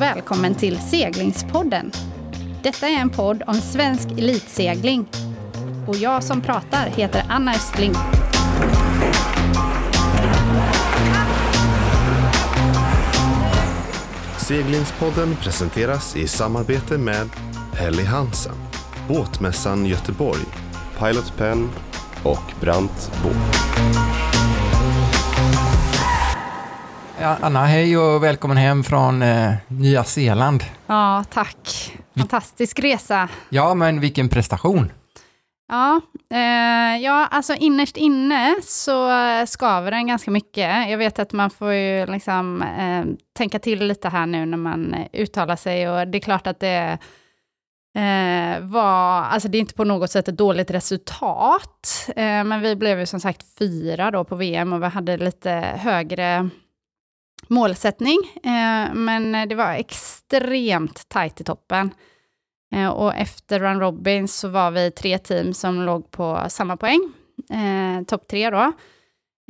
och välkommen till Seglingspodden. Detta är en podd om svensk elitsegling. Och jag som pratar heter Anna Östling. Seglingspodden presenteras i samarbete med Helly Hansen, Båtmässan Göteborg, Pilot Pen och Brant Båt. Anna, hej och välkommen hem från eh, Nya Zeeland. Ja, tack. Fantastisk resa. Ja, men vilken prestation. Ja, eh, ja, alltså innerst inne så skaver den ganska mycket. Jag vet att man får ju liksom eh, tänka till lite här nu när man uttalar sig och det är klart att det eh, var, alltså det är inte på något sätt ett dåligt resultat, eh, men vi blev ju som sagt fyra då på VM och vi hade lite högre målsättning, eh, men det var extremt tajt i toppen. Eh, och efter Run Robin så var vi tre team som låg på samma poäng, eh, topp tre då.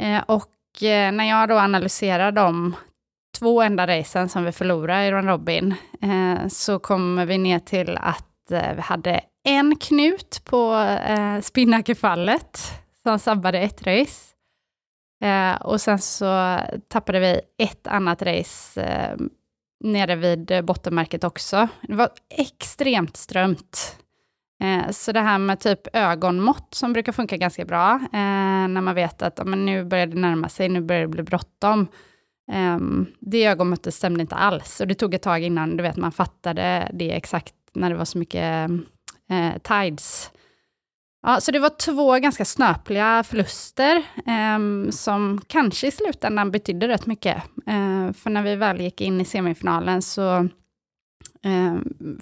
Eh, och när jag då analyserar de två enda racen som vi förlorade i Run Robin, så kommer vi ner till att vi hade en knut på eh, Spinnakerfallet som sabbade ett race. Eh, och sen så tappade vi ett annat race eh, nere vid eh, bottenmärket också. Det var extremt strömt. Eh, så det här med typ ögonmått som brukar funka ganska bra, eh, när man vet att men nu börjar det närma sig, nu börjar det bli bråttom. Eh, det ögonmåttet stämde inte alls, och det tog ett tag innan du vet, man fattade det exakt när det var så mycket eh, tides. Ja, så det var två ganska snöpliga förluster eh, som kanske i slutändan betydde rätt mycket. Eh, för när vi väl gick in i semifinalen så eh,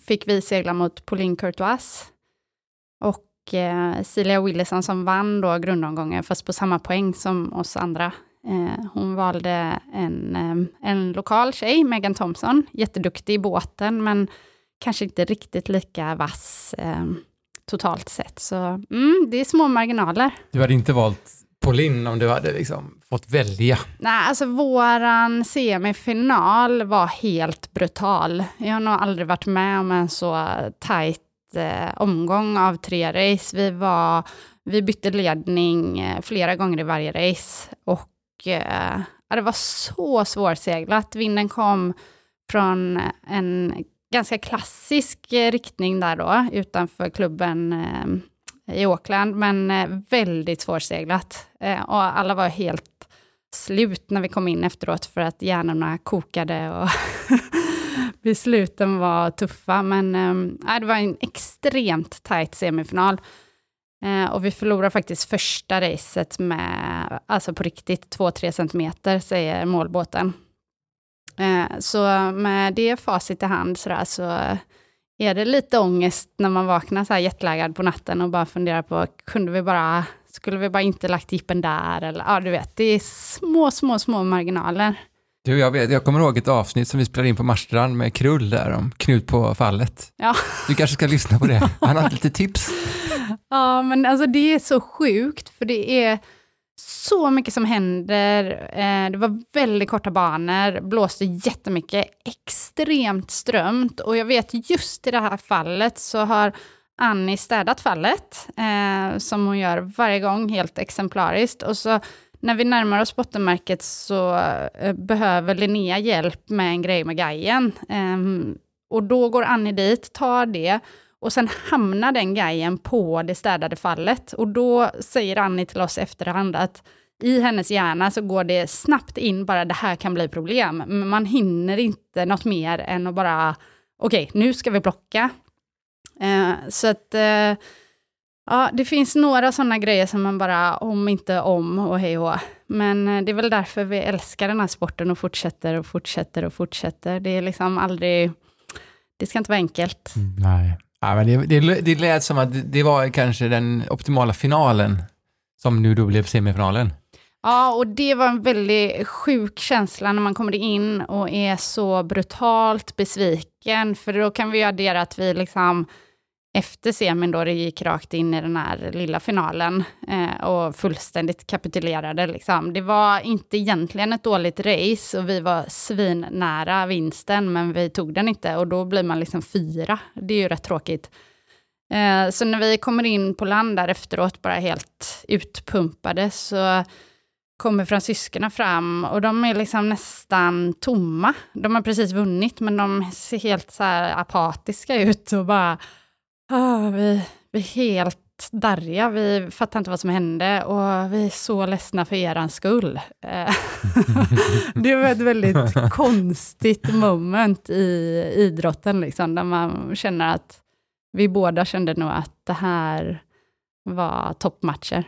fick vi segla mot Pauline Courtois och eh, Celia Willison som vann då grundomgången, fast på samma poäng som oss andra. Eh, hon valde en, eh, en lokal tjej, Megan Thompson, jätteduktig i båten, men kanske inte riktigt lika vass ehm, totalt sett. Så mm, det är små marginaler. Du hade inte valt Pauline om du hade liksom fått välja? Nej, alltså våran semifinal var helt brutal. Jag har nog aldrig varit med om en så tajt eh, omgång av tre race. Vi, var, vi bytte ledning eh, flera gånger i varje race och eh, det var så svårseglat. Vinden kom från en ganska klassisk eh, riktning där då, utanför klubben eh, i Auckland, men eh, väldigt svårseglat. Och alla var helt slut när vi kom in efteråt för att hjärnorna kokade och besluten var tuffa. Men äh, det var en extremt tajt semifinal. Äh, och vi förlorade faktiskt första racet med, alltså på riktigt, 2-3 centimeter, säger målbåten. Eh, så med det facit i hand så, där, så är det lite ångest när man vaknar så här jetlaggad på natten och bara funderar på, kunde vi bara, skulle vi bara inte lagt jippen där? Eller ja, du vet, det är små, små, små marginaler. Du, jag, vet, jag kommer ihåg ett avsnitt som vi spelade in på Marstrand med Krull där om Knut på fallet. Ja. Du kanske ska lyssna på det. Han har lite tips. Ja, men alltså det är så sjukt, för det är så mycket som händer. Eh, det var väldigt korta banor, blåste jättemycket, extremt strömt. Och jag vet just i det här fallet så har Annie städat fallet, eh, som hon gör varje gång, helt exemplariskt. Och så när vi närmar oss bottenmärket så eh, behöver Linnea hjälp med en grej med gajen. Eh, och då går Annie dit, tar det och sen hamnar den guiden på det städade fallet. Och då säger Annie till oss efterhand att i hennes hjärna så går det snabbt in bara det här kan bli problem. Men man hinner inte något mer än att bara, okej, okay, nu ska vi blocka. Eh, så att, eh, ja, det finns några sådana grejer som man bara, om inte om och hej och Men eh, det är väl därför vi älskar den här sporten och fortsätter och fortsätter och fortsätter. Det är liksom aldrig, det ska inte vara enkelt. Mm, nej. Ja, men det, det, det lät som att det var kanske den optimala finalen som nu då blev semifinalen. Ja, och det var en väldigt sjuk känsla när man kommer in och är så brutalt besviken, för då kan vi ju addera att vi liksom efter semin då det gick rakt in i den här lilla finalen eh, och fullständigt kapitulerade. Liksom. Det var inte egentligen ett dåligt race och vi var svinnära vinsten, men vi tog den inte och då blir man liksom fyra. Det är ju rätt tråkigt. Eh, så när vi kommer in på land där efteråt, bara helt utpumpade, så kommer fransyskorna fram och de är liksom nästan tomma. De har precis vunnit, men de ser helt så apatiska ut och bara Oh, vi, vi är helt darriga, vi fattar inte vad som hände och vi är så ledsna för er skull. Eh, det var ett väldigt konstigt moment i idrotten, liksom, där man känner att vi båda kände nog att det här var toppmatcher.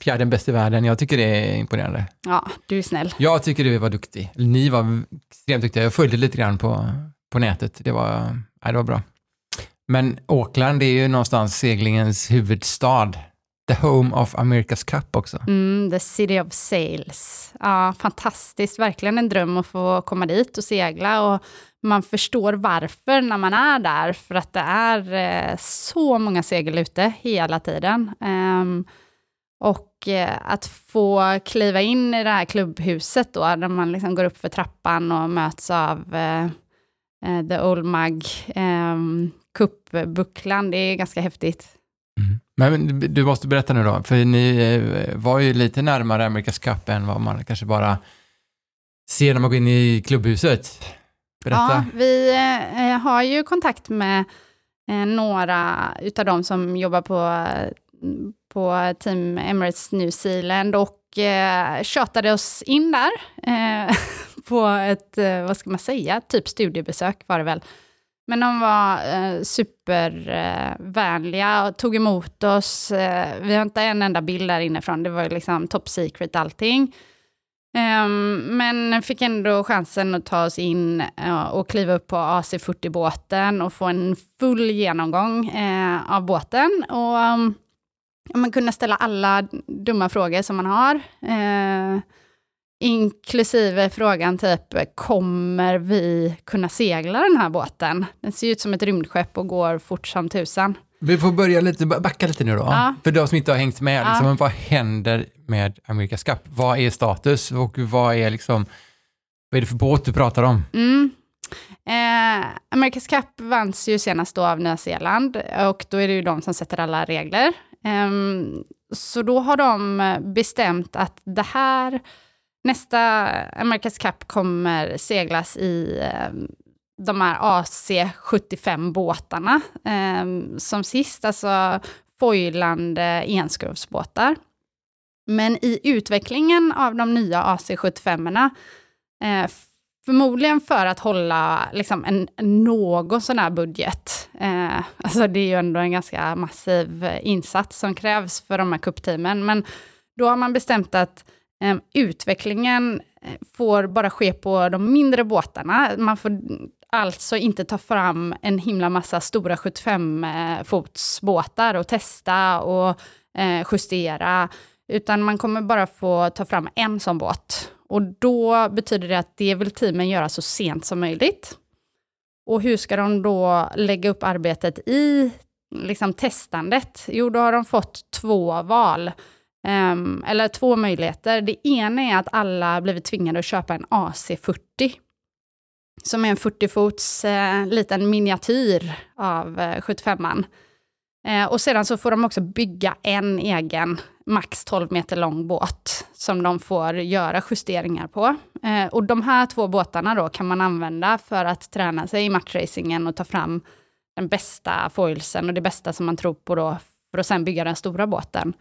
Fjärde bäst i världen, jag tycker det är imponerande. Ja, du är snäll. Jag tycker du var duktig. Ni var extremt duktiga. Jag följde lite grann på, på nätet. Det var, nej, det var bra. Men Auckland är ju någonstans seglingens huvudstad. The home of America's Cup också. Mm, the city of sails. Ja, fantastiskt, verkligen en dröm att få komma dit och segla. Och man förstår varför när man är där, för att det är eh, så många segel ute hela tiden. Um, och eh, att få kliva in i det här klubbhuset då, där man liksom går upp för trappan och möts av eh, eh The Old Mug, ehm, kuppbucklan. Det är ganska häftigt. Mm. Men du måste berätta nu då, för ni eh, var ju lite närmare Amerikas Cup än vad man kanske bara ser när man går in i klubbhuset. Berätta. Ja, vi eh, har ju kontakt med eh, några utav de som jobbar på, på Team Emirates New Zealand och eh, tjatade oss in där eh, på ett, vad ska man säga, typ studiebesök var det väl. Men de var eh, supervänliga eh, och tog emot oss. Eh, vi har inte en enda bild där inifrån, det var ju liksom top secret allting. Ehm, men fick ändå chansen att ta oss in eh, och kliva upp på AC40-båten och få en full genomgång eh, av båten. Och um, man kunde ställa alla dumma frågor som man har. Eh, Inklusive frågan typ, kommer vi kunna segla den här båten? Den ser ut som ett rymdskepp och går fort som tusan. Vi får börja lite, backa lite nu då. Ja. För de som inte har hängt med, liksom, ja. vad händer med Amerikas Cup? Vad är status och vad är, liksom, vad är det för båt du pratar om? Mm. Eh, Amerikas Cup vanns ju senast då av Nya Zeeland och då är det ju de som sätter alla regler. Eh, så då har de bestämt att det här Nästa America's Cup kommer seglas i ehm, de här AC75-båtarna. Eh, som sist, alltså foilande enskruvsbåtar. Men i utvecklingen av de nya AC75 eh, förmodligen för att hålla liksom, en, någon sån här budget. Eh, alltså det är ju ändå en ganska massiv insats som krävs för de här kuppteamen. Men då har man bestämt att Ehm, utvecklingen eh, får bara ske på de mindre båtarna. Man får alltså inte ta fram en himla massa stora 75-fotsbåtar och testa och eh, justera, utan man kommer bara få ta fram en sån båt. Och då betyder det att det vill teamen göra så sent som möjligt. Och hur ska de då lägga upp arbetet i liksom, testandet? Jo, då har de fått två val. Um, eller två möjligheter. Det ena är att alla blivit tvingade att köpa en AC40. Som är en 40-fots uh, eh, liten miniatyr av uh, 75an. Uh, och sedan så får de också bygga en egen, max 12 meter lång båt, som de får göra justeringar på. Eh, och de här två båtarna då kan man använda för att träna sig i matchracingen och ta fram den bästa foilsen och det bästa som man tror på då, för att sen bygga den stora båten.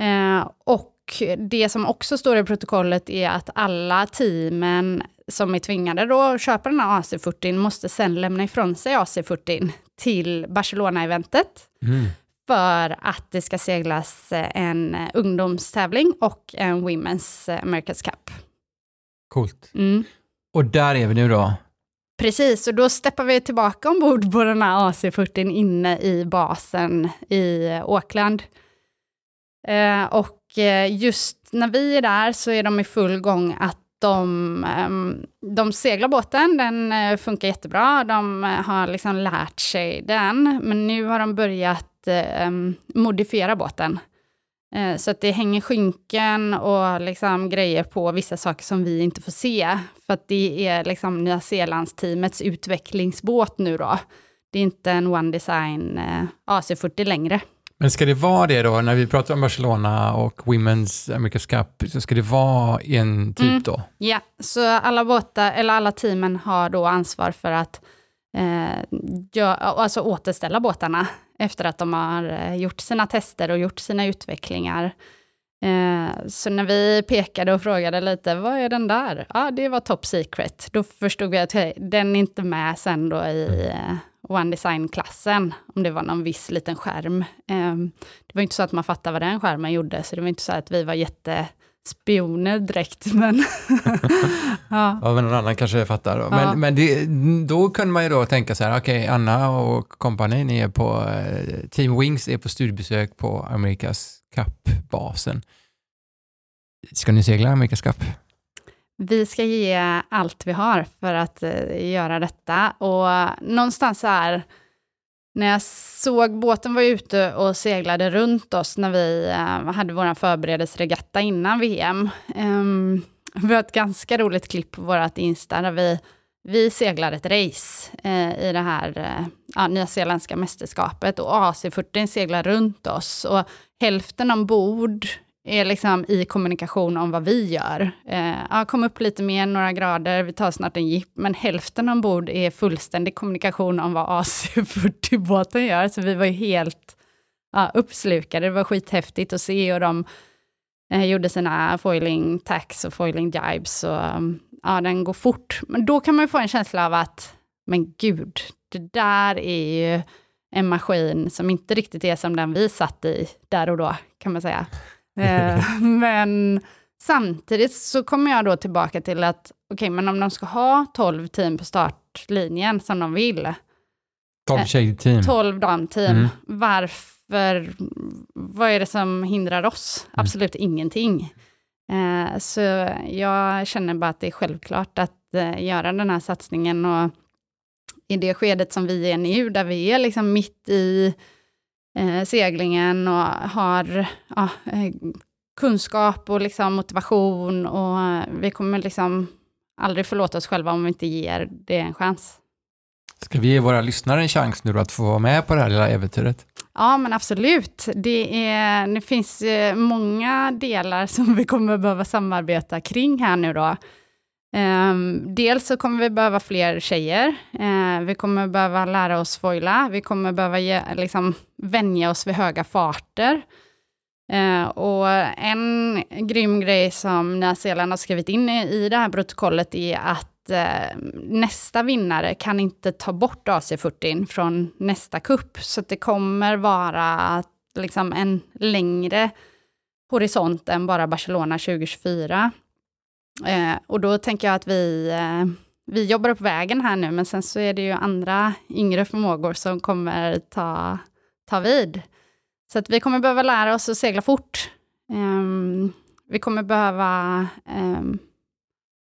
Eh, och det som också står i protokollet är att alla teamen som är tvingade då att köpa den här AC40 måste sen lämna ifrån sig AC40 till Barcelona-eventet. Mm. För att det ska seglas en ungdomstävling och en Women's America's Cup. Coolt. Mm. Och där är vi nu då? Precis, och då steppar vi tillbaka ombord på den här AC40 inne i basen i Auckland. Eh, och eh, just när vi är där så är de i full gång att de, ehm, de seglar båten, den eh, funkar jättebra, de eh, har liksom lärt sig den, men nu har de börjat ehm, modifiera båten. Så att det hänger skynken och liksom grejer på vissa saker som vi inte får se. För att det är liksom Nya Zeelands-teamets utvecklingsbåt nu då. Det är inte en One Design AC40 längre. Men ska det vara det då, när vi pratar om Barcelona och Women's America's Cup, så ska det vara en typ Mm. då? Ja, så alla båtar, eller alla teamen har då ansvar för att eh, gö- alltså återställa båtarna efter att de har eh, gjort sina tester och gjort sina utvecklingar. Eh, så när vi pekade och frågade lite, vad är den där? Ja, det var top secret. Då förstod vi att hej, den är inte med sen då i eh, One Design-klassen, om det var någon viss liten skärm. Eh, det var inte så att man fattade vad den skärmen gjorde, så det var inte så att vi var jättespioner direkt, men ja. Ja, men någon annan kanske fattar. Då. Ja. Men, men det, då kunde man ju då tänka så här, okej, Anna och kompani, ni är på, eh, Team Wings är på studiebesök på Amerikas Cup-basen. Ska ni segla Amerikas Cup? Vi ska ge allt vi har för att eh, göra detta. Och någonstans så här, när jag såg båten var ute och seglade runt oss när vi eh, hade vår förberedelseregatta innan VM. Um, vi har ehm, ett ganska roligt klipp på vårt Insta där vi, vi seglar ett race eh, i det här eh, ja, nyzeeländska mästerskapet och AC40 seglar runt oss. Och hälften ombord är liksom i kommunikation om vad vi gör. Eh, ja, kom upp lite mer, några grader, vi tar snart en jipp, men hälften ombord är fullständig kommunikation om vad AC40-båten gör, så vi var ju helt ja, uppslukade. Det var skithäftigt att se och de eh, gjorde sina foiling tax och foiling jibes och ja, den går fort. Men då kan man ju få en känsla av att, men gud, det där är ju en maskin som inte riktigt är som den vi satt i där och då, kan man säga. Eh, men samtidigt så kommer jag då tillbaka till att, okej, men om de ska ha 12 team på startlinjen som de vill, 12 Eh, tjejteam. 12 damteam, Mm. varför, vad är det som hindrar oss? Mm. Absolut ingenting. Eh, så jag känner bara att det är självklart att eh, göra den här satsningen och i det skedet som vi är nu, där vi är liksom mitt i eh, seglingen och har ja, eh, kunskap och liksom motivation och eh, vi kommer liksom aldrig förlåta oss själva om vi inte ger det en chans. Ska vi ge våra lyssnare en chans nu att få vara med på det här lilla äventyret? Ja, men absolut. Det, är, det finns eh, många delar som vi kommer behöva samarbeta kring här nu då. Um, dels så kommer vi behöva fler tjejer. uh, vi kommer behöva lära oss foila. Vi kommer behöva ge, liksom, vänja oss vid höga farter. Uh, och en grym grej som Nya Zeeland har skrivit in i, i det här protokollet är att uh, nästa vinnare kan inte ta bort AC40 från nästa kupp. Så att det kommer vara liksom en längre horisont än bara Barcelona 2024. Eh, och då tänker jag att vi, eh, vi jobbar upp vägen här nu, men sen så är det ju andra yngre förmågor som kommer ta, ta vid. Så att vi kommer behöva lära oss att segla fort. Ehm, vi kommer behöva ehm,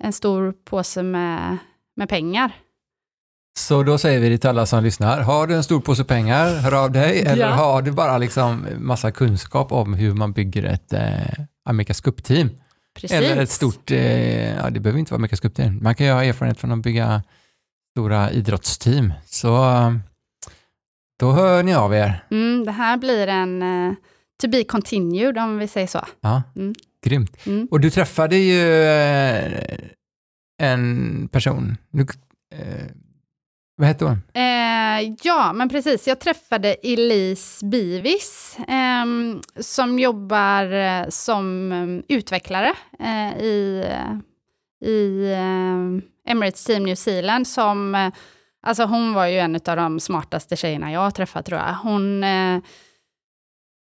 en stor påse med, med pengar. Så då säger vi det till alla som lyssnar. Har du en stor påse pengar, hör av dig. Eller Ja. har du bara liksom massa kunskap om hur man bygger ett eh, Amerikas Cup-team? Precis. Eller ett stort, eh, ja det behöver inte vara Amerikas Cup-team. Man kan ju ha erfarenhet från att bygga stora idrottsteam. Så då hör ni av er. Mm, det här blir en eh, to be continued, om vi säger så. Ja, Mm. grymt. Mm. Och du träffade ju eh, en person. Nu, eh, vad hette hon? Eh, ja, men precis. Jag träffade Elise Bivis ehm, eh, som jobbar som utvecklare eh, i, eh, i eh, Emirates Team New Zealand. Som, eh, alltså hon var ju en av de smartaste tjejerna jag har träffat tror jag. Hon, eh,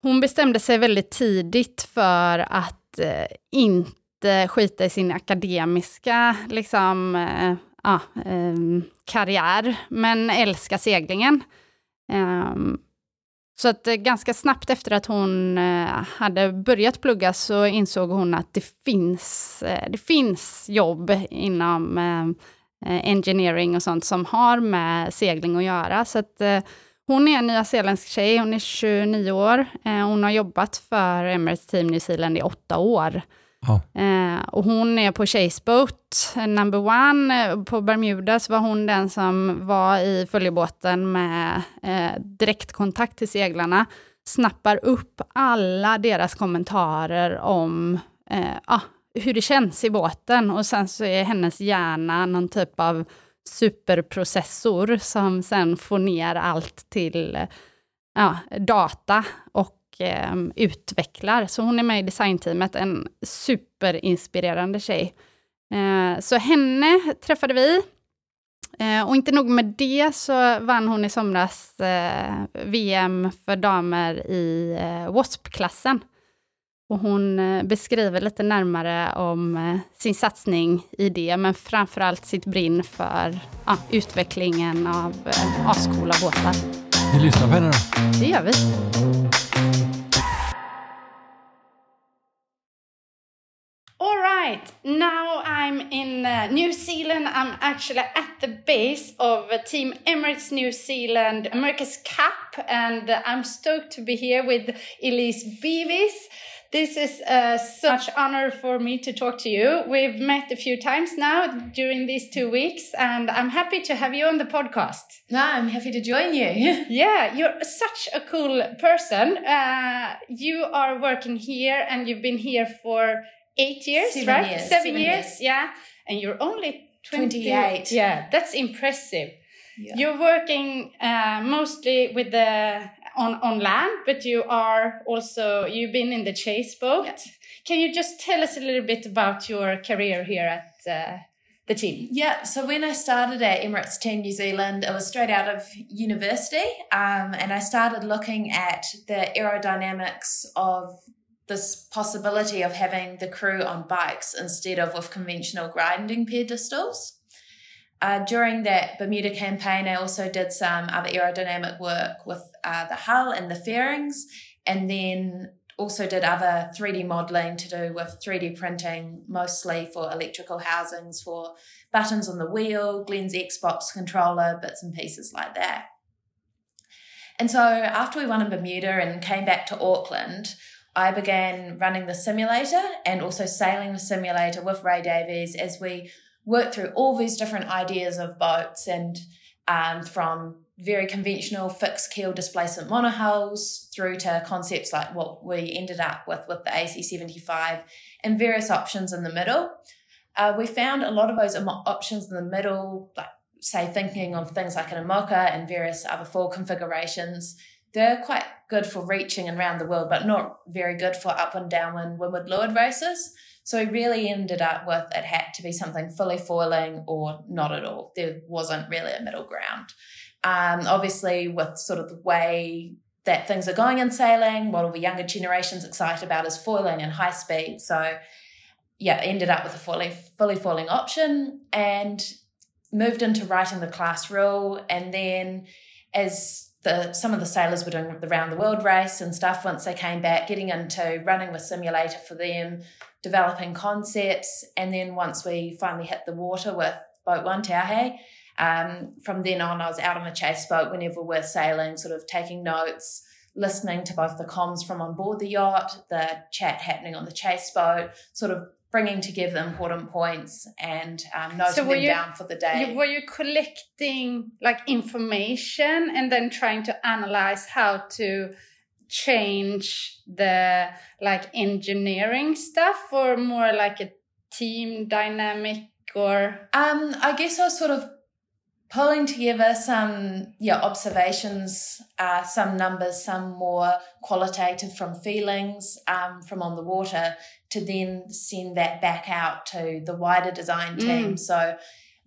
hon bestämde sig väldigt tidigt för att eh, inte skita i sin akademiska liksom, eh, ja, ehm, karriär, men älskar seglingen. Ehm, så att eh, ganska snabbt efter att hon eh, hade börjat plugga så insåg hon att det finns, eh, det finns jobb inom eh, eh, engineering och sånt som har med segling att göra. Så att hon är en nyzeeländsk tjej, hon är 29 år. hon har jobbat för Emirates Team New Zealand i åtta år. Oh. Eh, och hon är på Chase Boat, eh, number one. Eh, på Bermuda så var hon den som var i följebåten med eh, direktkontakt till seglarna. Snappar upp alla deras kommentarer om eh, ah, hur det känns i båten. Och sen så är hennes hjärna någon typ av superprocessor som sen får ner allt till eh, ja, data och eh, utvecklar. Så hon är med i designteamet, en superinspirerande tjej. Eh, så henne träffade vi. Eh, och inte nog med det så vann hon i somras eh, VM för damer i WASP-klassen. Och hon beskriver lite närmare om sin satsning i det, men framförallt sitt brinn för ja, utvecklingen av ascoola båtar. Vi lyssnar på henne då. Det gör vi. Right, now I'm in uh, New Zealand. I'm actually at the base of uh, Team Emirates New Zealand America's Cup, and uh, I'm stoked to be here with Elise Beavis. This is uh, such an honor for me to talk to you. We've met a few times now during these two weeks, and I'm happy to have you on the podcast. No, I'm happy to join you. yeah, you're such a cool person. Uh, you are working here, and you've been here for eight years, Seven right? Years. Seven, Seven years, years, yeah. And you're only 20, 28. Yeah, that's impressive. Yeah. You're working uh, mostly with the on on land, but you are also you've been in the chase boat. Yeah. Can you just tell us a little bit about your career here at uh, the team? Yeah, so when I started at Emirates Team New Zealand, it was straight out of university, um, and I started looking at the aerodynamics of this possibility of having the crew on bikes instead of with conventional grinding pedestals. Uh, during that Bermuda campaign, I also did some other aerodynamic work with uh, the hull and the fairings, and then also did other 3D modeling to do with 3D printing, mostly for electrical housings for buttons on the wheel, Glenn's Xbox controller, bits and pieces like that. And so after we won in Bermuda and came back to Auckland, I began running the simulator and also sailing the simulator with Ray Davies as we worked through all these different ideas of boats and um, from very conventional fixed keel displacement monohulls through to concepts like what we ended up with with the AC75 and various options in the middle. Uh, we found a lot of those options in the middle, like say thinking of things like an IMOCA and various other full configurations they're quite good for reaching and around the world, but not very good for up and downwind windward leeward races. So we really ended up with it had to be something fully foiling or not at all. There wasn't really a middle ground. Um, obviously, with sort of the way that things are going in sailing, what all the younger generations excited about is foiling and high speed. So yeah, ended up with a fully fully foiling option and moved into writing the class rule and then as the some of the sailors were doing the round the world race and stuff once they came back, getting into running the simulator for them, developing concepts, and then once we finally hit the water with boat one Te um, from then on I was out on the chase boat whenever we're sailing, sort of taking notes, listening to both the comms from on board the yacht, the chat happening on the chase boat, sort of bringing together important points and um, noting so them you, down for the day. You, were you collecting like information and then trying to analyze how to change the like engineering stuff or more like a team dynamic or um i guess i was sort of pulling together some yeah observations uh, some numbers some more qualitative from feelings um, from on the water to then send that back out to the wider design team mm. so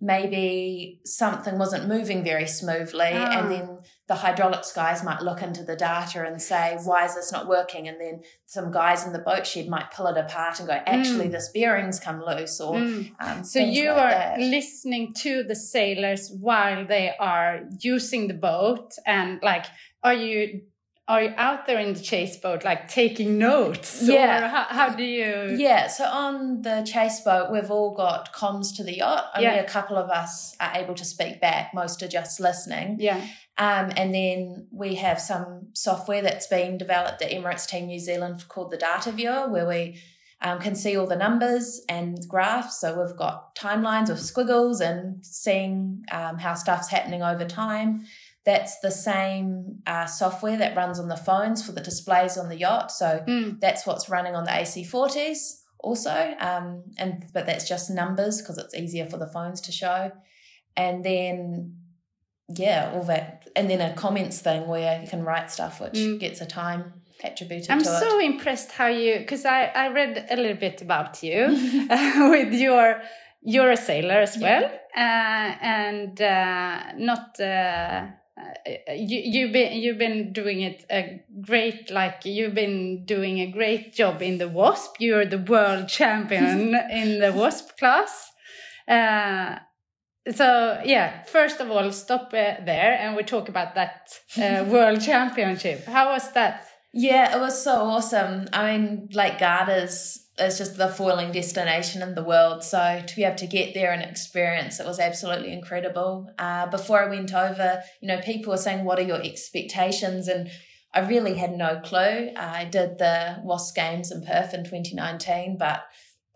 maybe something wasn't moving very smoothly oh. and ah. then the hydraulics guys might look into the data and say why is this not working and then some guys in the boat shed might pull it apart and go actually mm. this bearings come loose or mm. um, so you like are that. listening to the sailors while they are using the boat and like are you are you out there in the chase boat, like taking notes? Yeah. How, how do you? Yeah, so on the chase boat, we've all got comms to the yacht. Only Yeah. a couple of us are able to speak back. Most are just listening. Yeah. Um, and then we have some software that's been developed at Emirates Team New Zealand called the Data Viewer, where we um, can see all the numbers and graphs. So we've got timelines with squiggles and seeing um, how stuff's happening over time. That's the same uh, software that runs on the phones for the displays on the yacht. So Mm. that's what's running on the AC40s also. Um, and but that's just numbers because it's easier for the phones to show. And then yeah, all that, and then a comments thing where you can write stuff, which Mm. gets a time attributed I'm so it. impressed how you, because I, I read a little bit about you with your, you're a sailor as Yeah. well, uh, and uh, not. Uh, you you've been you've been doing it a great like you've been doing a great job in the wasp you're the world champion in the wasp class. Uh, so yeah first of all stop uh, there and we talk about that uh, world championship. How was that Yeah, it was so awesome. I mean, Lake Garda's is just the foiling destination in the world. So to be able to get there and experience it was absolutely incredible. Uh, before I went over, you know, people were saying, "What are your expectations?" And I really had no clue. I did the WASP Games in Perth in 2019, but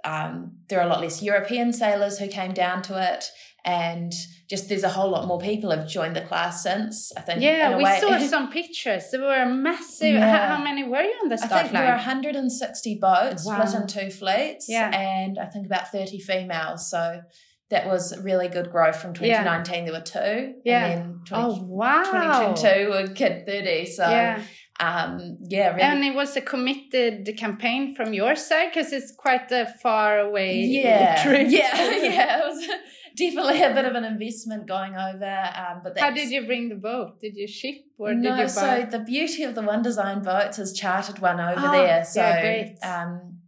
um, there are a lot less European sailors who came down to it. And just there's a whole lot more people have joined the class since. I think. Yeah, we way- saw some pictures. There were massive. Yeah. How, how many were you on the I start think there were 160 boats Wow. split in two fleets, Yeah. and I think about 30 females. So that was really good growth from Yeah. 2019. There were two, Yeah. and then 20, Oh wow! 2022 were kid 30. So yeah, um, yeah, really. and it was a committed campaign from your side because it's quite a far away yeah, trip. yeah, yeah. It was definitely a bit of an investment going over. Um, but How did you bring the boat? Did you ship or no, did you buy? so the beauty of the One Design boats is chartered one over Ah, there. So yeah, great. um,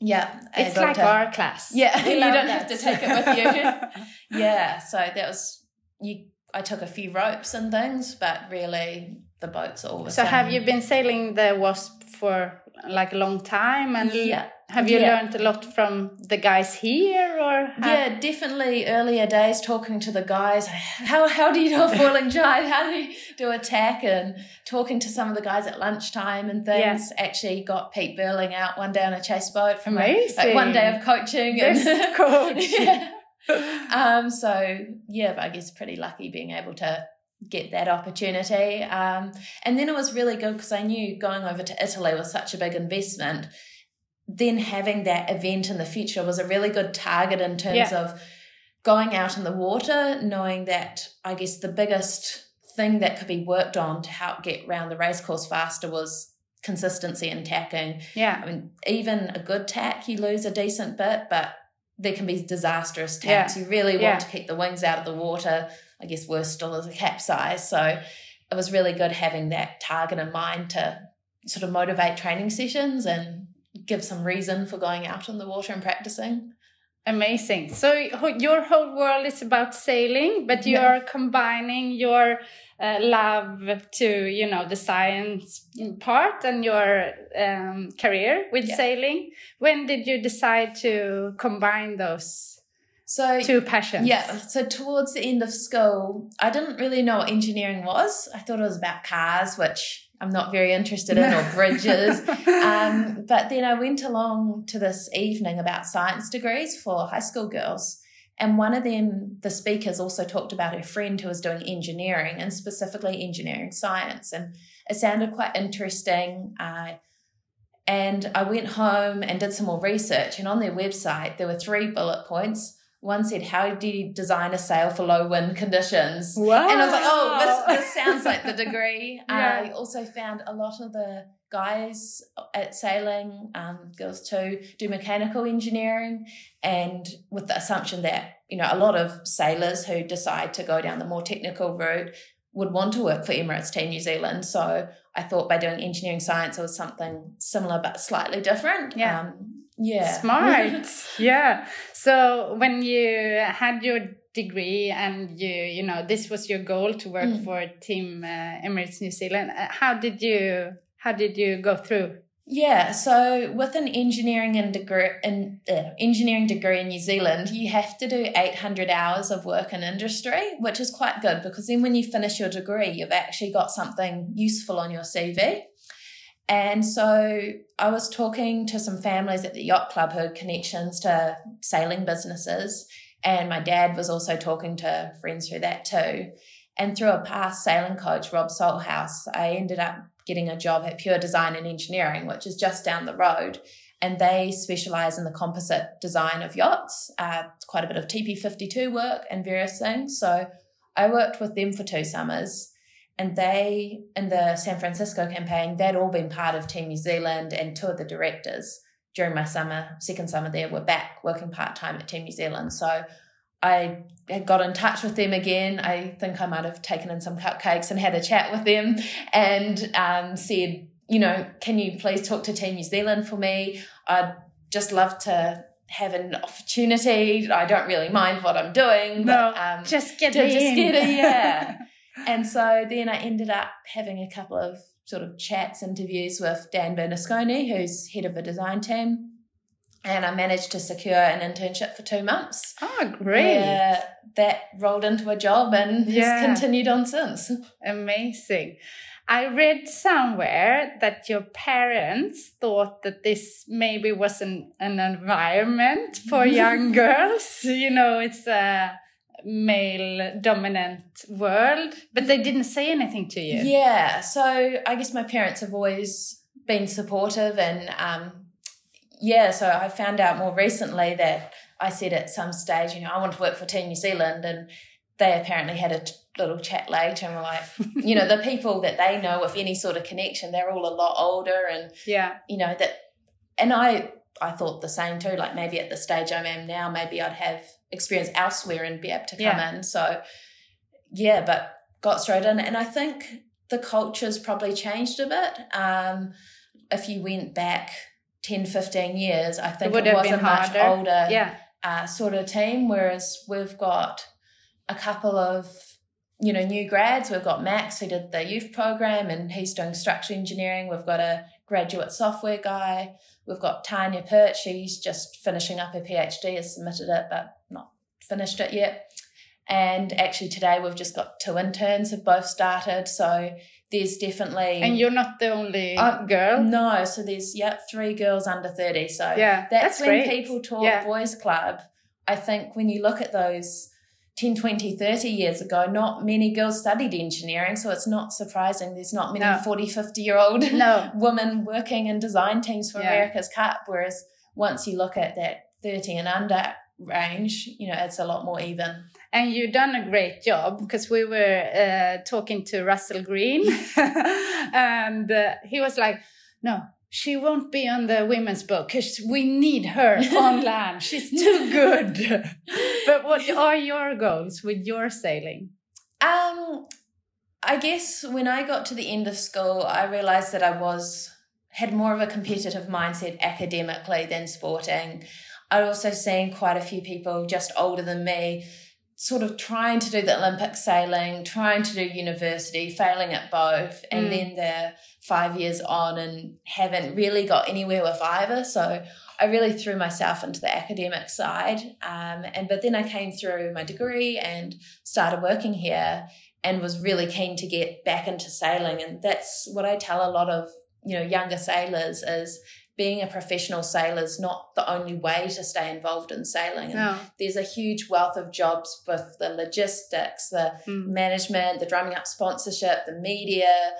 yeah, it's like our class. Yeah, you don't that. have to take it with you. yeah, so that was you. I took a few ropes and things, but really the boats all the so same. have you been sailing the Wasp for like a long time? And Yeah. Have you Yeah. learned a lot from the guys here, or how- Yeah, definitely. Earlier days, talking to the guys, how how do you do a foiling jibe? How do you do a tack? And talking to some of the guys at lunchtime and things. Actually, got Pete Burling out one day on a chase boat from a- like one day of coaching. Best and coach. yeah. Um. So yeah, but I guess pretty lucky being able to get that opportunity. Um. And then it was really good because I knew going over to Italy was such a big investment. Then having that event in the future was a really good target in terms Yeah. of going out in the water, knowing that I guess the biggest thing that could be worked on to help get round the racecourse faster was consistency in tacking. yeah. I mean, even a good tack, you lose a decent bit, but there can be disastrous tacks. You really want Yeah. to keep the wings out of the water. I guess worse still is a capsize. So it was really good having that target in mind to sort of motivate training sessions and give some reason for going out on the water and practicing. Amazing. So your whole world is about sailing, but Yeah. you're combining your uh, love to, you know, the science part and your um, career with Yeah. sailing. When did you decide to combine those So two passions? Yeah, so towards the end of school, I didn't really know what engineering was. I thought it was about cars, which I'm not very interested in, or bridges. um, but then I went along to this evening about science degrees for high school girls. And one of them, the speakers also talked about her friend who was doing engineering and specifically engineering science. And it sounded quite interesting. Uh, and I went home and did some more research. And on their website, there were three bullet points. One said, How do you design a sail for low wind conditions? Wow. And I was like, oh, this, this sounds like the degree. Yeah. I also found a lot of the guys at sailing, um, girls too, do mechanical engineering, and with the assumption that you know a lot of sailors who decide to go down the more technical route would want to work for Emirates Team New Zealand. So I thought by doing engineering science, it was something similar but slightly different. Yeah. Um, yeah. Smart. yeah. So when you had your degree and you you know this was your goal to work Mm. for team uh, emirates new zealand uh, how did you how did you go through Yeah, so with an engineering and degree in uh, engineering degree in New Zealand, you have to do 800 hours of work in industry, which is quite good because then when you finish your degree, you've actually got something useful on your CV. And so I was talking to some families at the yacht club who had connections to sailing businesses, and my dad was also talking to friends through that too. And through a past sailing coach, Rob Salthouse, I ended up getting a job at Pure Design and Engineering, which is just down the road. And they specialize in the composite design of yachts, uh, quite a bit of TP52 work and various things. So I worked with them for two summers. And they, in the San Francisco campaign, they'd all been part of Team New Zealand, and two of the directors during my summer, second summer there, were back working part time at Team New Zealand. So I had got in touch with them again. I think I might have taken in some cupcakes and had a chat with them and um, said, you know, can you please talk to Team New Zealand for me? I'd just love to have an opportunity. I don't really mind what I'm doing, No, but um, just get to me just in. get it, yeah. and so then I ended up having a couple of sort of chats, interviews with Dan Bernasconi, who's head of the design team. And I managed to secure an internship for two months. oh great that rolled into a job and Yeah. has continued on since. Amazing. I read somewhere that your parents thought that this maybe was an, an environment for young girls. You know, it's a male dominant world, but they didn't say anything to you. Yeah, so I guess my parents have always been supportive, and um, yeah, so I found out more recently that I said at some stage, you know, I want to work for Team New Zealand, and they apparently had a t- little chat later and were like, you know, the people that they know with any sort of connection, they're all a lot older, and Yeah. you know that and i i thought the same too like maybe at the stage i am now maybe i'd have experience elsewhere and be able to come Yeah. in so yeah but got straight in and i think the culture's probably changed a bit um if you went back 10 15 years i think would it, have was a much harder. older Yeah. uh, sort of team, whereas we've got a couple of you know new grads. We've got Max who did the youth program and he's doing structural engineering. We've got a graduate software guy. We've got Tanya Perch. She's just finishing up her PhD. Has submitted it, but finished it yet. And actually today we've just got two interns have both started. So there's definitely And you're not the only Uh, girl. no. So there's yeah three girls under thirty. So Yeah, that's, that's when great. people talk Yeah. boys club i think when you look at those 10 20 30 years ago not many girls studied engineering so it's not surprising there's not many No. 40 50 year old No. women working in design teams for Yeah. america's cup whereas once you look at that 30 and under range you know it's a lot more even And you've done a great job because we were uh, talking to Russell Green, and uh, he was like, "No, she won't be on the women's book because we need her on land. She's too good." but what are your goals with your sailing? Um, I guess when I got to the end of school, I realized that I was had more of a competitive mindset academically than sporting. I'd also seen quite a few people just older than me sort of trying to do the Olympic sailing, trying to do university, failing at both, and Mm. then they're five years on and haven't really got anywhere with either. So I really threw myself into the academic side. Um, and but then I came through my degree and started working here and was really keen to get back into sailing. And that's what I tell a lot of, you know, younger sailors is being a professional sailor is not the only way to stay involved in sailing. And No. there's a huge wealth of jobs with the logistics, the Mm. management, the drumming up sponsorship, the media,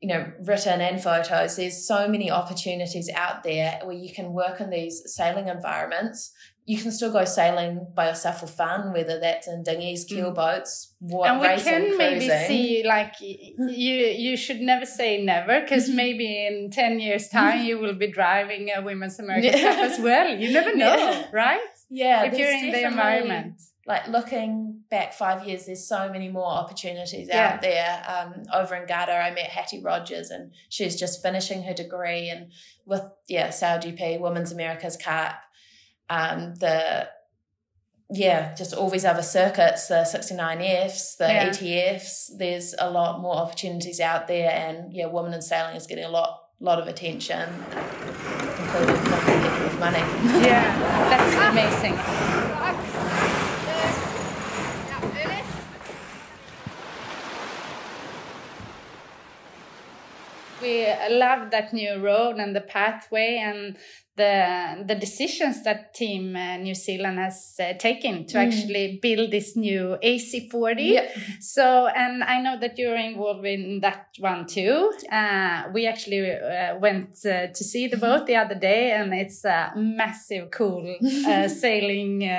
you know, written and photos. There's so many opportunities out there where you can work in these sailing environments. You can still go sailing by yourself for fun, whether that's in dinghies, keel boats, what and we racing, can maybe cruising. see like you you should never say never because maybe in 10 years time you will be driving a women's american Yeah. cup as well you never know Yeah. right yeah, if you're in the environment like looking back five years, there's so many more opportunities Yeah. out there. Um, over in Garda, I met Hattie Rogers, and she's just finishing her degree, and with yeah, Sail GP, Women's America's Cup, um, the yeah, just all these other circuits, the 69Fs, the Yeah. ETFs, there's a lot more opportunities out there. And yeah, women in sailing is getting a lot lot of attention, including from people with money. Yeah, that's amazing. We love that new road and the pathway and the the decisions that Team uh, New Zealand has uh, taken to actually build this new AC40. Yeah. So, and I know that you're involved in that one too. Uh, we actually uh, went uh, to see the boat the other day, and it's a massive, cool sailing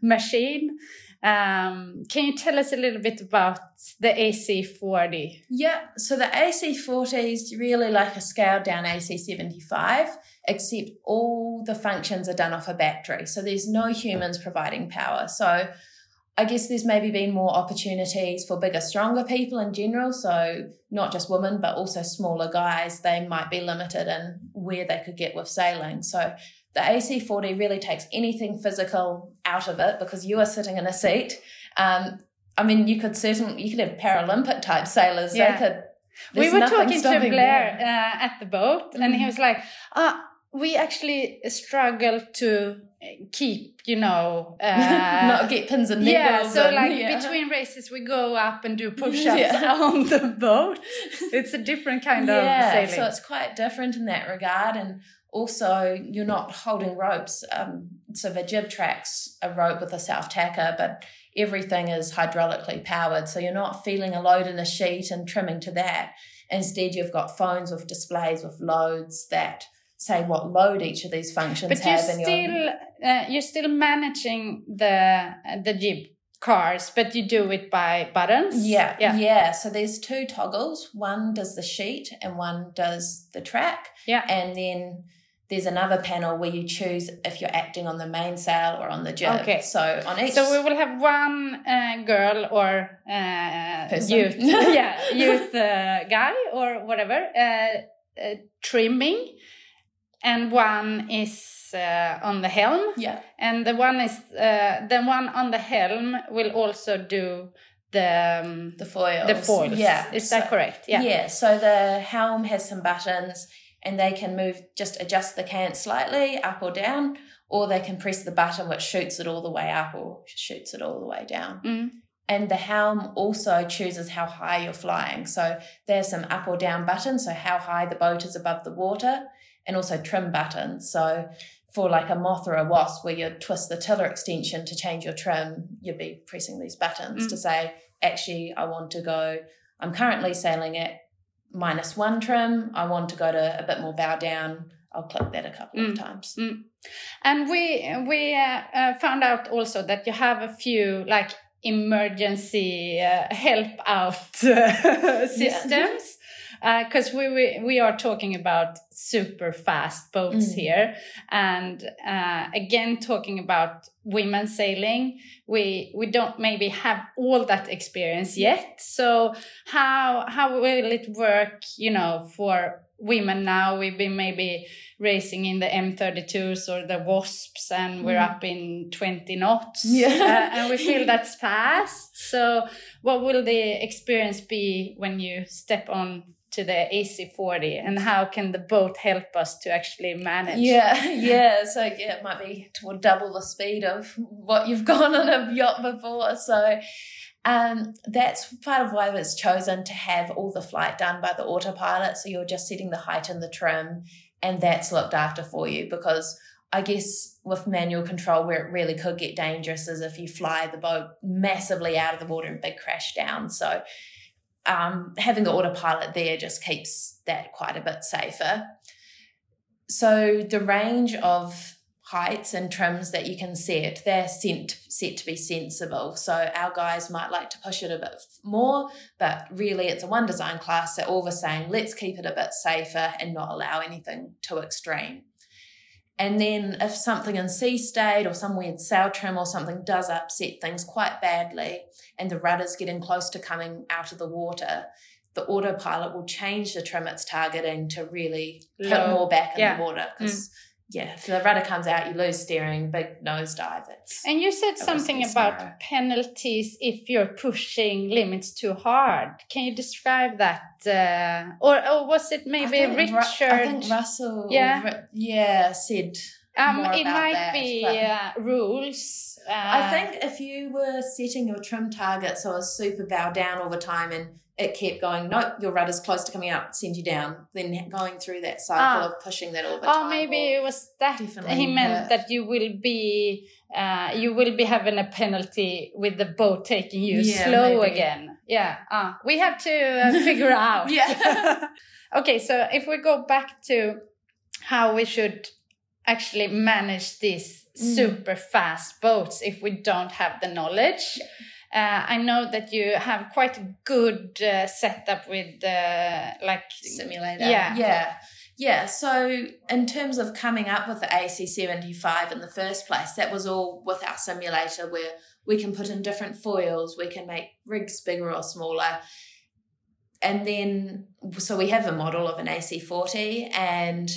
machine. Um, can you tell us a little bit about the AC40? Yeah, so the AC40 is really like a scaled down AC75, except all the functions are done off a battery. So there's no humans providing power. So I guess there's maybe been more opportunities for bigger, stronger people in general. So not just women, but also smaller guys. They might be limited in where they could get with sailing. So the AC40 really takes anything physical out of it because you are sitting in a seat. Um, I mean, you could certainly you could have Paralympic type sailors. Yeah. They could. we were talking to Blair uh, at the boat, and he was like, "Ah, we actually struggle to keep, you know, uh, not get pins and needles." yeah. So and- like yeah. between races, we go up and do push-ups Yeah. on the boat. It's a different kind of sailing. so it's quite different in that regard, and also you're not holding ropes. Um, so the jib tracks a rope with a self tacker, but everything is hydraulically powered, so you're not feeling a load in a sheet and trimming to that. Instead, you've got phones with displays with loads that say what load each of these functions but you're and still uh, you're still managing the the jib cars, but you do it by buttons. Yeah, yeah, yeah. So there's two toggles. One does the sheet and one does the track. Yeah. And then there's another panel where you choose if you're acting on the mainsail or on the jib. Okay. So on each So we will have one uh, girl or uh, Person. youth, yeah, youth uh, guy or whatever uh, uh, trimming, and one is uh, on the helm, yeah. and the one is uh, the one on the helm will also do the um, The foils. the foils. Yeah. is so, that correct? Yeah. Yeah. So the helm has some buttons and they can move just adjust the cant slightly up or down, or they can press the button which shoots it all the way up or shoots it all the way down. Mm. And the helm also chooses how high you're flying. So there's some up or down buttons, so how high the boat is above the water, and also trim buttons. So for like a moth or a wasp, where you twist the tiller extension to change your trim, you'd be pressing these buttons Mm. to say, actually, I want to go, I'm currently sailing at minus one trim. I want to go to a bit more bow down. I'll click that a couple Mm. of times. And we we uh, uh, found out also that you have a few like emergency uh, help out uh, systems because we, we we are talking about super fast boats Mm. here and uh, again talking about women sailing we we don't maybe have all that experience yet so how how will it work you know for women now we've been maybe racing in the M32s or the Wasps, and we're Mm. up in 20 knots. Yeah. Uh, and we feel that's fast. So, what will the experience be when you step on to the AC40, and how can the boat help us to actually manage? Yeah, yeah. So yeah, it might be toward double the speed of what you've gone on a yacht before. So um, that's part of why it was chosen to have all the flight done by the autopilot. So you're just setting the height and the trim, and that's looked after for you. Because I guess with manual control, where it really could get dangerous is if you fly the boat massively out of the water and big crash down. So um, having the autopilot there just keeps that quite a bit safer. So the range of heights and trims that you can set, they're sent, set to be sensible. So our guys might like to push it a bit more, but really it's a one design class. So all we're saying, let's keep it a bit safer and not allow anything too extreme. And then if something in sea state or some weird sail trim or something does upset things quite badly and the rudder's getting close to coming out of the water, the autopilot will change the trim it's targeting to really put more back in Yeah. the water mm. because yeah, if the rudder comes out, you lose steering, big nosedive. It's And you said something about scenario. penalties if you're pushing limits too hard. Can you describe that? Uh, or, or was it maybe I think Ru- Richard? I think Russell. Yeah. Yeah, said. um, it might that, be uh, rules. Uh, I think if you were setting your trim targets or super bow down all the time and it kept going, nope, your rudder's close to coming out, send you down, then going through that cycle Ah. of pushing that all the Oh, maybe it was that he meant hurt. that you will be uh, you will be having a penalty with the boat taking you Yeah, slow maybe. again. Yeah, uh, we have to uh, figure out. Yeah. okay, so if we go back to how we should actually manage these Mm. super fast boats if we don't have the knowledge. Uh, I know that you have quite a good uh, setup with uh, like simulator. Yeah. Yeah. Yeah. So, in terms of coming up with the AC75 in the first place, that was all with our simulator where we can put in different foils, we can make rigs bigger or smaller. And then, so we have a model of an AC40, and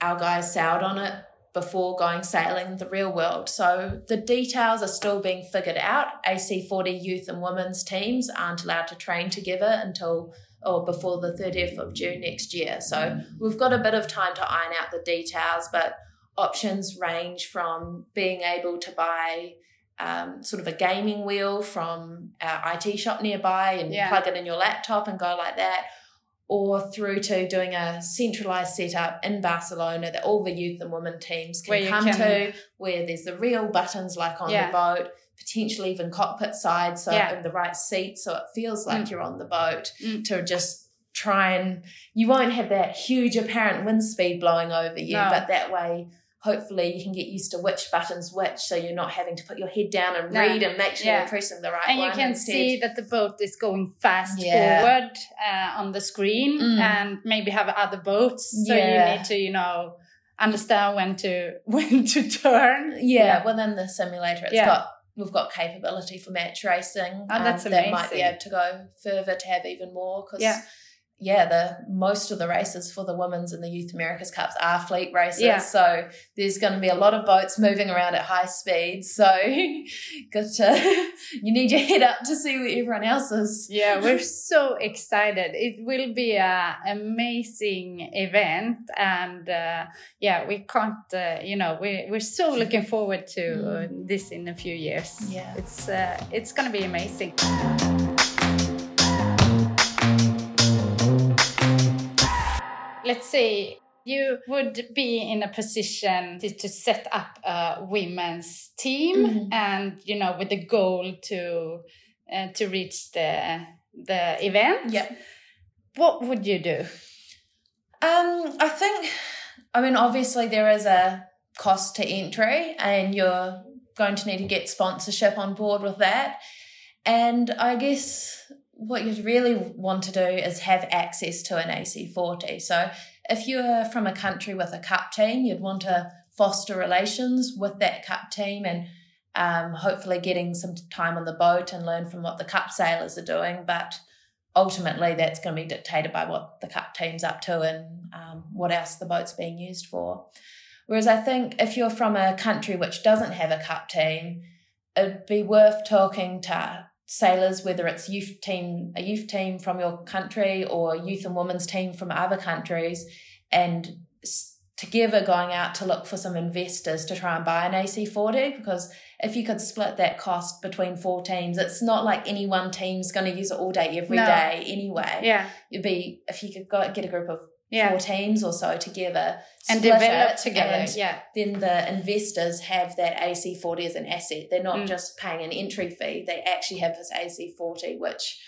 our guys sailed on it before going sailing in the real world. So the details are still being figured out. AC40 youth and women's teams aren't allowed to train together until or before the 30th of June next year. So we've got a bit of time to iron out the details, but options range from being able to buy um, sort of a gaming wheel from our IT shop nearby and Yeah. plug it in your laptop and go like that, or through to doing a centralized setup in Barcelona that all the youth and women teams can come can- to, where there's the real buttons like on Yeah. the boat, potentially even cockpit side, so Yeah. in the right seat, so it feels like Mm. you're on the boat Mm. to just try and you won't have that huge apparent wind speed blowing over you, No. but that way hopefully you can get used to which buttons which so you're not having to put your head down and No. read and make sure Yeah. you're pressing the right and you can instead. see that the boat is going fast Yeah. forward uh, on the screen Mm. and maybe have other boats so Yeah. you need to you know understand when to when to turn yeah, within the simulator it's Yeah. got we've got capability for match racing um, Oh, that's that might be able to go further to have even more because Yeah. the most of the races for the women's and the youth americas cups are fleet races Yeah. so there's going to be a lot of boats moving around at high speed so got to you need your head up to see where everyone else is yeah we're so excited it will be a amazing event and uh, yeah we can't uh, you know we, we're so looking forward to uh, this in a few years Yeah. it's uh, it's gonna be amazing let's say you would be in a position to, to set up a women's team Mhm. and you know with the goal to uh, to reach the the event yeah what would you do Um, I think, I mean, obviously there is a cost to entry, and you're going to need to get sponsorship on board with that. And I guess what you'd really want to do is have access to an AC40. So if you're from a country with a cup team, you'd want to foster relations with that cup team and um, hopefully getting some time on the boat and learn from what the cup sailors are doing. But ultimately that's going to be dictated by what the cup team's up to and um, what else the boat's being used for. Whereas I think if you're from a country which doesn't have a cup team, it'd be worth talking to sailors, whether it's youth team, a youth team from your country or youth and women's team from other countries, and together going out to look for some investors to try and buy an AC40 because if you could split that cost between four teams, it's not like any one team's going to use it all day every day No. anyway. yeah It'd be if you could go get a group of yeah four teams or so together and develop it, together and yeah then the investors have that AC40 as an asset. They're not Mm. just paying an entry fee, they actually have this AC40, which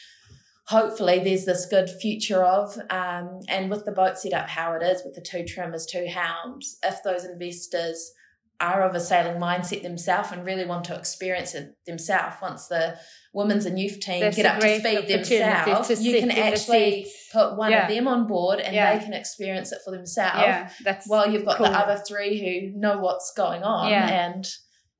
hopefully there's this good future of. Um, and with the boat set up how it is, with the two trimmers, two hounds, if those investors are of a sailing mindset themselves and really want to experience it themselves, once the women's and youth team There's get up to speed themselves, to you can actually put one Yeah. of them on board and Yeah. they can experience it for themselves yeah that's while you've got cool. the other three who know what's going on and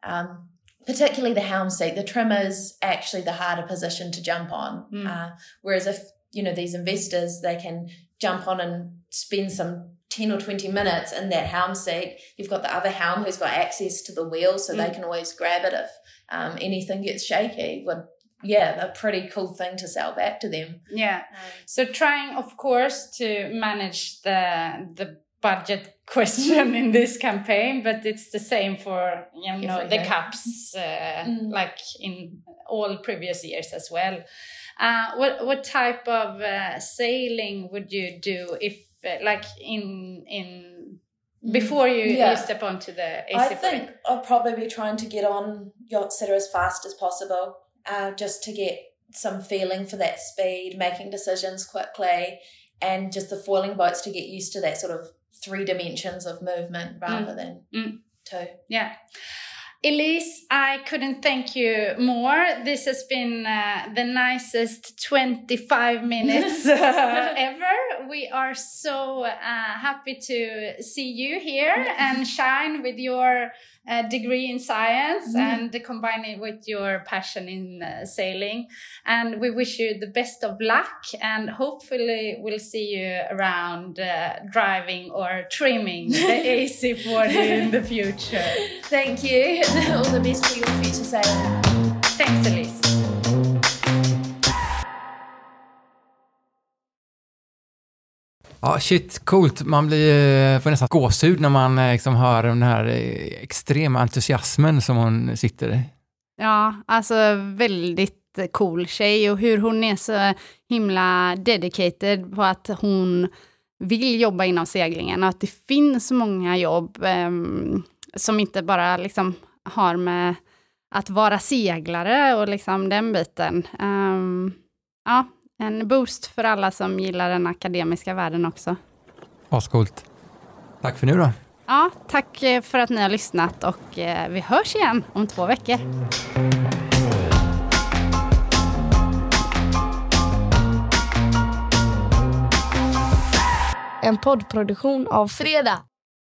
um, particularly the helm seat the trimmer's actually the harder position to jump on Mm. uh, whereas if you know these investors they can jump on and spend some 10 or 20 minutes in that helm seat, you've got the other helm who's got access to the wheel so they can always grab it if um, anything gets shaky. Would yeah, a pretty cool thing to sell back to them. Yeah. So trying, of course, to manage the the budget question in this campaign, but it's the same for you know the cups, uh, mm. like in all previous years as well. Uh, what what type of uh, sailing would you do if, like in in mm. before you, yeah. you step onto the AC I think I'll probably be trying to get on yacht sitter as fast as possible uh, just to get some feeling for that speed, making decisions quickly, and just the foiling boats to get used to that sort of three dimensions of movement rather mm. than mm. two. Yeah. Elise, I couldn't thank you more. This has been uh, the nicest 25 minutes ever. We are so uh, happy to see you here and shine with your uh, degree in science mm. and combine it with your passion in uh, sailing. And we wish you the best of luck and hopefully we'll see you around uh, driving or trimming the AC40 in the future. Thank you. All the best for your future sailing. Thanks, Elise. Ja, shit, coolt. Man blir, eh, får nästan gåshud när man eh, liksom hör den här eh, extrema entusiasmen som hon sitter i. Ja, alltså väldigt cool tjej och hur hon är så himla dedicated på att hon vill jobba inom seglingen och att det finns många jobb um, som inte bara liksom har med att vara seglare och liksom den biten. Um, ja, en boost för alla som gillar den akademiska världen också. Ascoolt. Tack för nu då. Ja, tack eh, för att ni har lyssnat och eh, vi hörs igen om två veckor. En poddproduktion av Fredag.